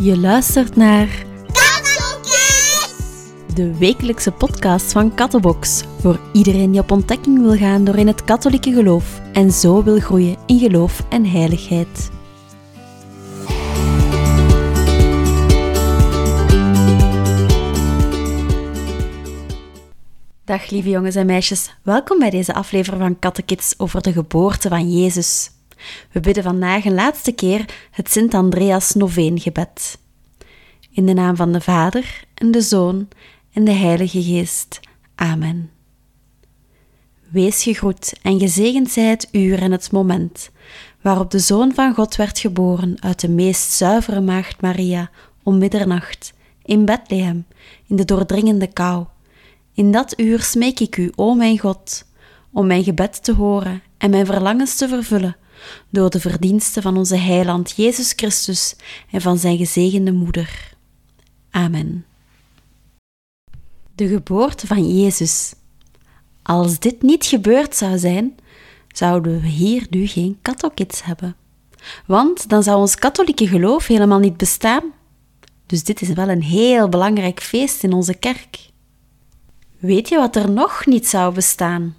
Je luistert naar Kattelkids! de wekelijkse podcast van Kattenbox. Voor iedereen die op ontdekking wil gaan door in het katholieke geloof en zo wil groeien in geloof en heiligheid. Dag lieve jongens en meisjes, welkom bij deze aflevering van Kattenkids over de geboorte van Jezus. We bidden vandaag een laatste keer het Sint-Andreas Noveengebed. In de naam van de Vader en de Zoon en de Heilige Geest. Amen. Wees gegroet en gezegend zij het uur en het moment waarop de Zoon van God werd geboren uit de meest zuivere maagd Maria om middernacht in Bethlehem in de doordringende kou. In dat uur smeek ik u, o mijn God, om mijn gebed te horen en mijn verlangens te vervullen door de verdiensten van onze Heiland Jezus Christus en van zijn gezegende moeder. Amen. De geboorte van Jezus. Als dit niet gebeurd zou zijn, zouden we hier nu geen katholics hebben. Want dan zou ons katholieke geloof helemaal niet bestaan. Dus dit is wel een heel belangrijk feest in onze kerk. Weet je wat er nog niet zou bestaan?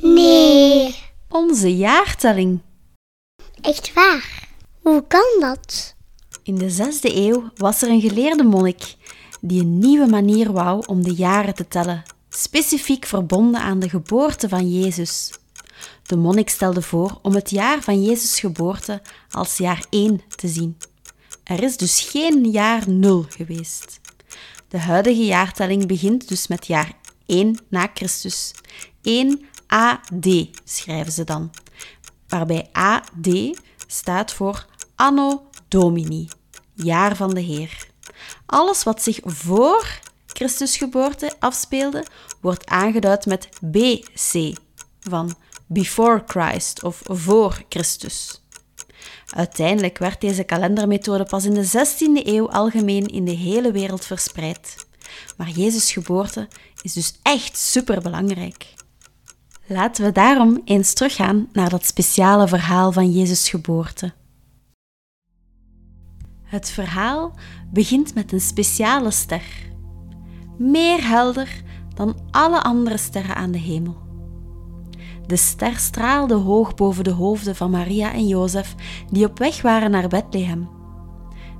Nee, Onze jaartelling. Echt waar. Hoe kan dat? In de zesde eeuw was er een geleerde monnik die een nieuwe manier wou om de jaren te tellen, specifiek verbonden aan de geboorte van Jezus. De monnik stelde voor om het jaar van Jezus' geboorte als jaar 1 te zien. Er is dus geen jaar 0 geweest. De huidige jaartelling begint dus met jaar 1 na Christus. 1 AD schrijven ze dan, waarbij AD staat voor Anno Domini, jaar van de Heer. Alles wat zich voor Christus geboorte afspeelde, wordt aangeduid met BC, van Before Christ of voor Christus. Uiteindelijk werd deze kalendermethode pas in de 16e eeuw algemeen in de hele wereld verspreid. Maar Jezus' geboorte is dus echt superbelangrijk. Laten we daarom eens teruggaan naar dat speciale verhaal van Jezus' geboorte. Het verhaal begint met een speciale ster, meer helder dan alle andere sterren aan de hemel. De ster straalde hoog boven de hoofden van Maria en Jozef, die op weg waren naar Bethlehem.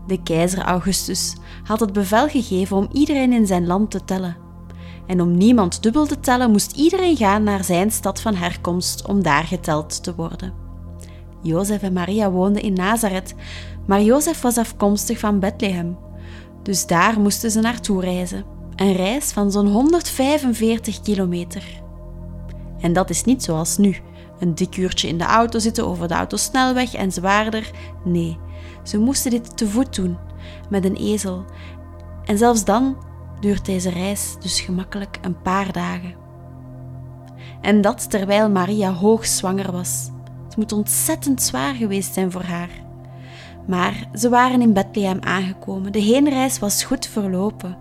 De keizer Augustus had het bevel gegeven om iedereen in zijn land te tellen. En om niemand dubbel te tellen, moest iedereen gaan naar zijn stad van herkomst om daar geteld te worden. Jozef en Maria woonden in Nazareth, maar Jozef was afkomstig van Bethlehem. Dus daar moesten ze naartoe reizen. Een reis van zo'n 145 kilometer. En dat is niet zoals nu. Een dik uurtje in de auto zitten over de autosnelweg en zwaarder. Nee, ze moesten dit te voet doen, met een ezel. En zelfs dan duurt deze reis dus gemakkelijk een paar dagen. En dat terwijl Maria hoogzwanger was. Het moet ontzettend zwaar geweest zijn voor haar. Maar ze waren in Bethlehem aangekomen. De heenreis was goed verlopen.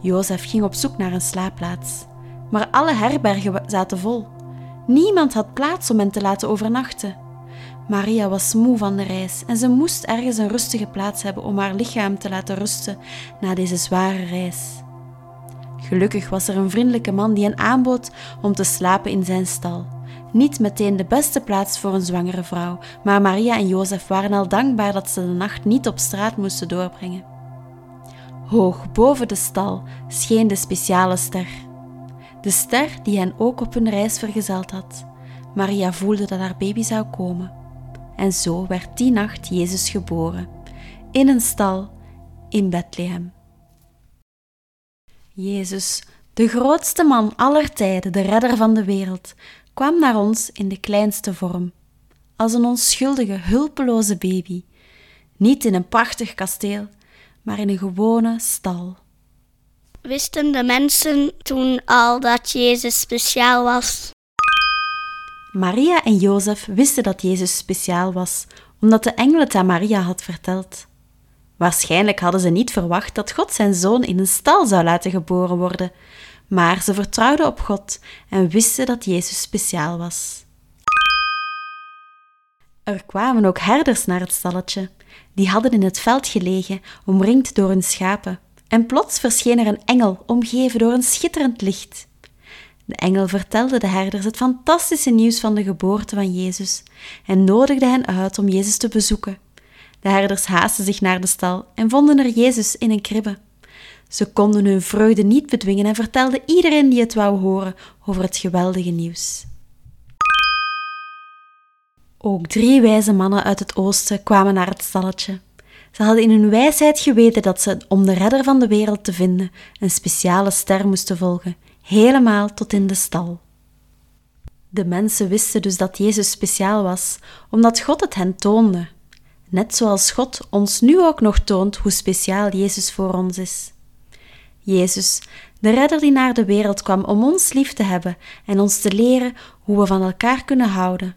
Jozef ging op zoek naar een slaapplaats, maar alle herbergen zaten vol. Niemand had plaats om hen te laten overnachten. Maria was moe van de reis en ze moest ergens een rustige plaats hebben om haar lichaam te laten rusten na deze zware reis. Gelukkig was er een vriendelijke man die hen aanbood om te slapen in zijn stal. Niet meteen de beste plaats voor een zwangere vrouw, maar Maria en Jozef waren al dankbaar dat ze de nacht niet op straat moesten doorbrengen. Hoog boven de stal scheen de speciale ster. De ster die hen ook op hun reis vergezeld had. Maria voelde dat haar baby zou komen. En zo werd die nacht Jezus geboren, in een stal in Bethlehem. Jezus, de grootste man aller tijden, de redder van de wereld, kwam naar ons in de kleinste vorm, als een onschuldige, hulpeloze baby, niet in een prachtig kasteel, maar in een gewone stal. Wisten de mensen toen al dat Jezus speciaal was? Maria en Jozef wisten dat Jezus speciaal was, omdat de engel het aan Maria had verteld. Waarschijnlijk hadden ze niet verwacht dat God zijn zoon in een stal zou laten geboren worden, maar ze vertrouwden op God en wisten dat Jezus speciaal was. Er kwamen ook herders naar het stalletje. Die hadden in het veld gelegen, omringd door hun schapen. En plots verscheen er een engel, omgeven door een schitterend licht. De engel vertelde de herders het fantastische nieuws van de geboorte van Jezus en nodigde hen uit om Jezus te bezoeken. De herders haasten zich naar de stal en vonden er Jezus in een kribbe. Ze konden hun vreugde niet bedwingen en vertelden iedereen die het wou horen over het geweldige nieuws. Ook drie wijze mannen uit het oosten kwamen naar het stalletje. Ze hadden in hun wijsheid geweten dat ze, om de redder van de wereld te vinden, een speciale ster moesten volgen, helemaal tot in de stal. De mensen wisten dus dat Jezus speciaal was, omdat God het hen toonde. Net zoals God ons nu ook nog toont hoe speciaal Jezus voor ons is. Jezus, de redder die naar de wereld kwam om ons lief te hebben en ons te leren hoe we van elkaar kunnen houden.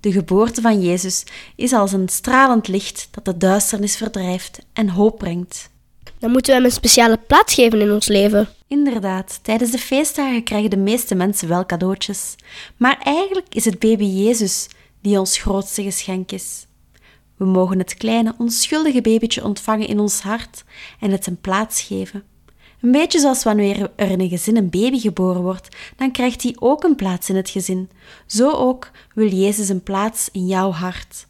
De geboorte van Jezus is als een stralend licht dat de duisternis verdrijft en hoop brengt. Dan moeten we hem een speciale plaats geven in ons leven. Inderdaad, tijdens de feestdagen krijgen de meeste mensen wel cadeautjes. Maar eigenlijk is het baby Jezus die ons grootste geschenk is. We mogen het kleine, onschuldige babytje ontvangen in ons hart en het een plaats geven. Een beetje zoals wanneer er in een gezin een baby geboren wordt, dan krijgt hij ook een plaats in het gezin. Zo ook wil Jezus een plaats in jouw hart.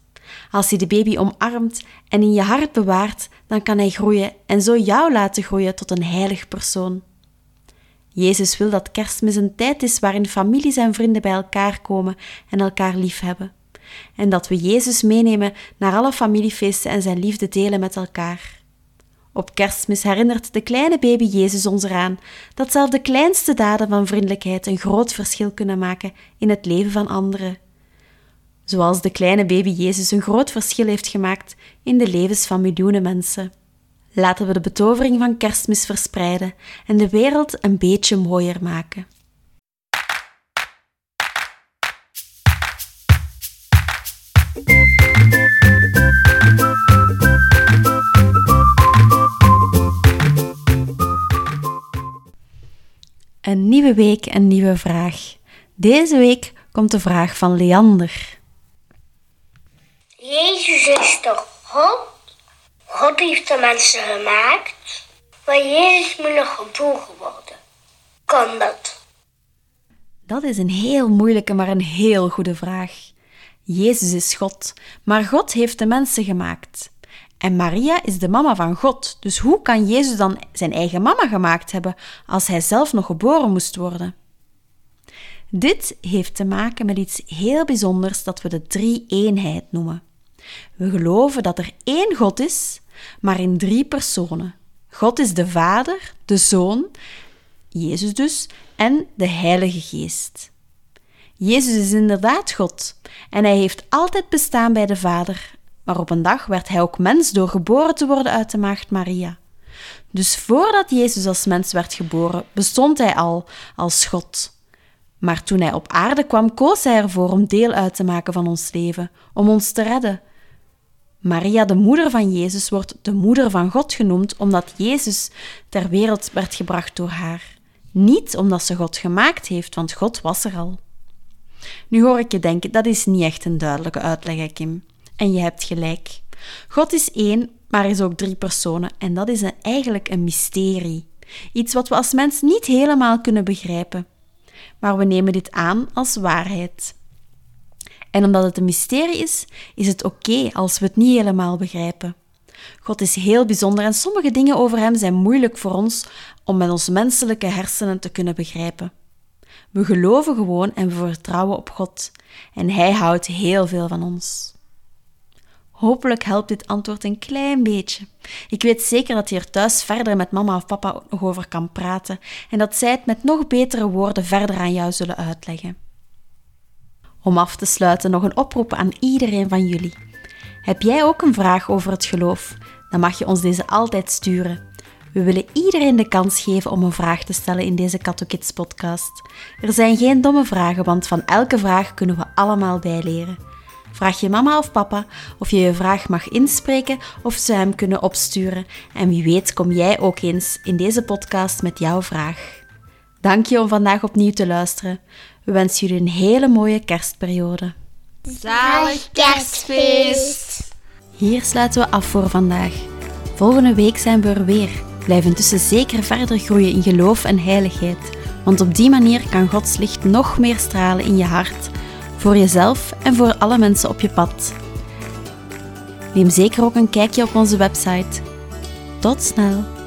Als hij de baby omarmt en in je hart bewaart, dan kan hij groeien en zo jou laten groeien tot een heilig persoon. Jezus wil dat kerstmis een tijd is waarin families en vrienden bij elkaar komen en elkaar lief hebben. En dat we Jezus meenemen naar alle familiefeesten en zijn liefde delen met elkaar. Op kerstmis herinnert de kleine baby Jezus ons eraan dat zelfs de kleinste daden van vriendelijkheid een groot verschil kunnen maken in het leven van anderen. Zoals de kleine baby Jezus een groot verschil heeft gemaakt in de levens van miljoenen mensen. Laten we de betovering van kerstmis verspreiden en de wereld een beetje mooier maken. Een nieuwe week, een nieuwe vraag. Deze week komt de vraag van Leander. Jezus is toch God? God heeft de mensen gemaakt, maar Jezus moet nog geboren worden. Kan dat? Dat is een heel moeilijke, maar een heel goede vraag. Jezus is God, maar God heeft de mensen gemaakt. En Maria is de mama van God, dus hoe kan Jezus dan zijn eigen mama gemaakt hebben als hij zelf nog geboren moest worden? Dit heeft te maken met iets heel bijzonders dat we de drie-eenheid noemen. We geloven dat er één God is, maar in drie personen. God is de Vader, de Zoon, Jezus dus, en de Heilige Geest. Jezus is inderdaad God en hij heeft altijd bestaan bij de Vader maar op een dag werd hij ook mens door geboren te worden uit de maagd Maria. Dus voordat Jezus als mens werd geboren, bestond hij al als God. Maar toen hij op aarde kwam, koos hij ervoor om deel uit te maken van ons leven, om ons te redden. Maria, de moeder van Jezus, wordt de moeder van God genoemd omdat Jezus ter wereld werd gebracht door haar. Niet omdat ze God gemaakt heeft, want God was er al. Nu hoor ik je denken, dat is niet echt een duidelijke uitleg, Kim. En je hebt gelijk. God is één, maar is ook drie personen. En dat is eigenlijk een mysterie. Iets wat we als mens niet helemaal kunnen begrijpen. Maar we nemen dit aan als waarheid. En omdat het een mysterie is, is het oké als we het niet helemaal begrijpen. God is heel bijzonder en sommige dingen over Hem zijn moeilijk voor ons om met onze menselijke hersenen te kunnen begrijpen. We geloven gewoon en we vertrouwen op God. En Hij houdt heel veel van ons. Hopelijk helpt dit antwoord een klein beetje. Ik weet zeker dat je er thuis verder met mama of papa nog over kan praten en dat zij het met nog betere woorden verder aan jou zullen uitleggen. Om af te sluiten nog een oproep aan iedereen van jullie. Heb jij ook een vraag over het geloof? Dan mag je ons deze altijd sturen. We willen iedereen de kans geven om een vraag te stellen in deze Kids podcast. Er zijn geen domme vragen, want van elke vraag kunnen we allemaal bijleren. Vraag je mama of papa of je je vraag mag inspreken of ze hem kunnen opsturen. En wie weet kom jij ook eens in deze podcast met jouw vraag. Dank je om vandaag opnieuw te luisteren. We wensen jullie een hele mooie kerstperiode. Zalig kerstfeest! Hier sluiten we af voor vandaag. Volgende week zijn we er weer. Blijf intussen zeker verder groeien in geloof en heiligheid, want op die manier kan Gods licht nog meer stralen in je hart, voor jezelf en voor alle mensen op je pad. Neem zeker ook een kijkje op onze website. Tot snel!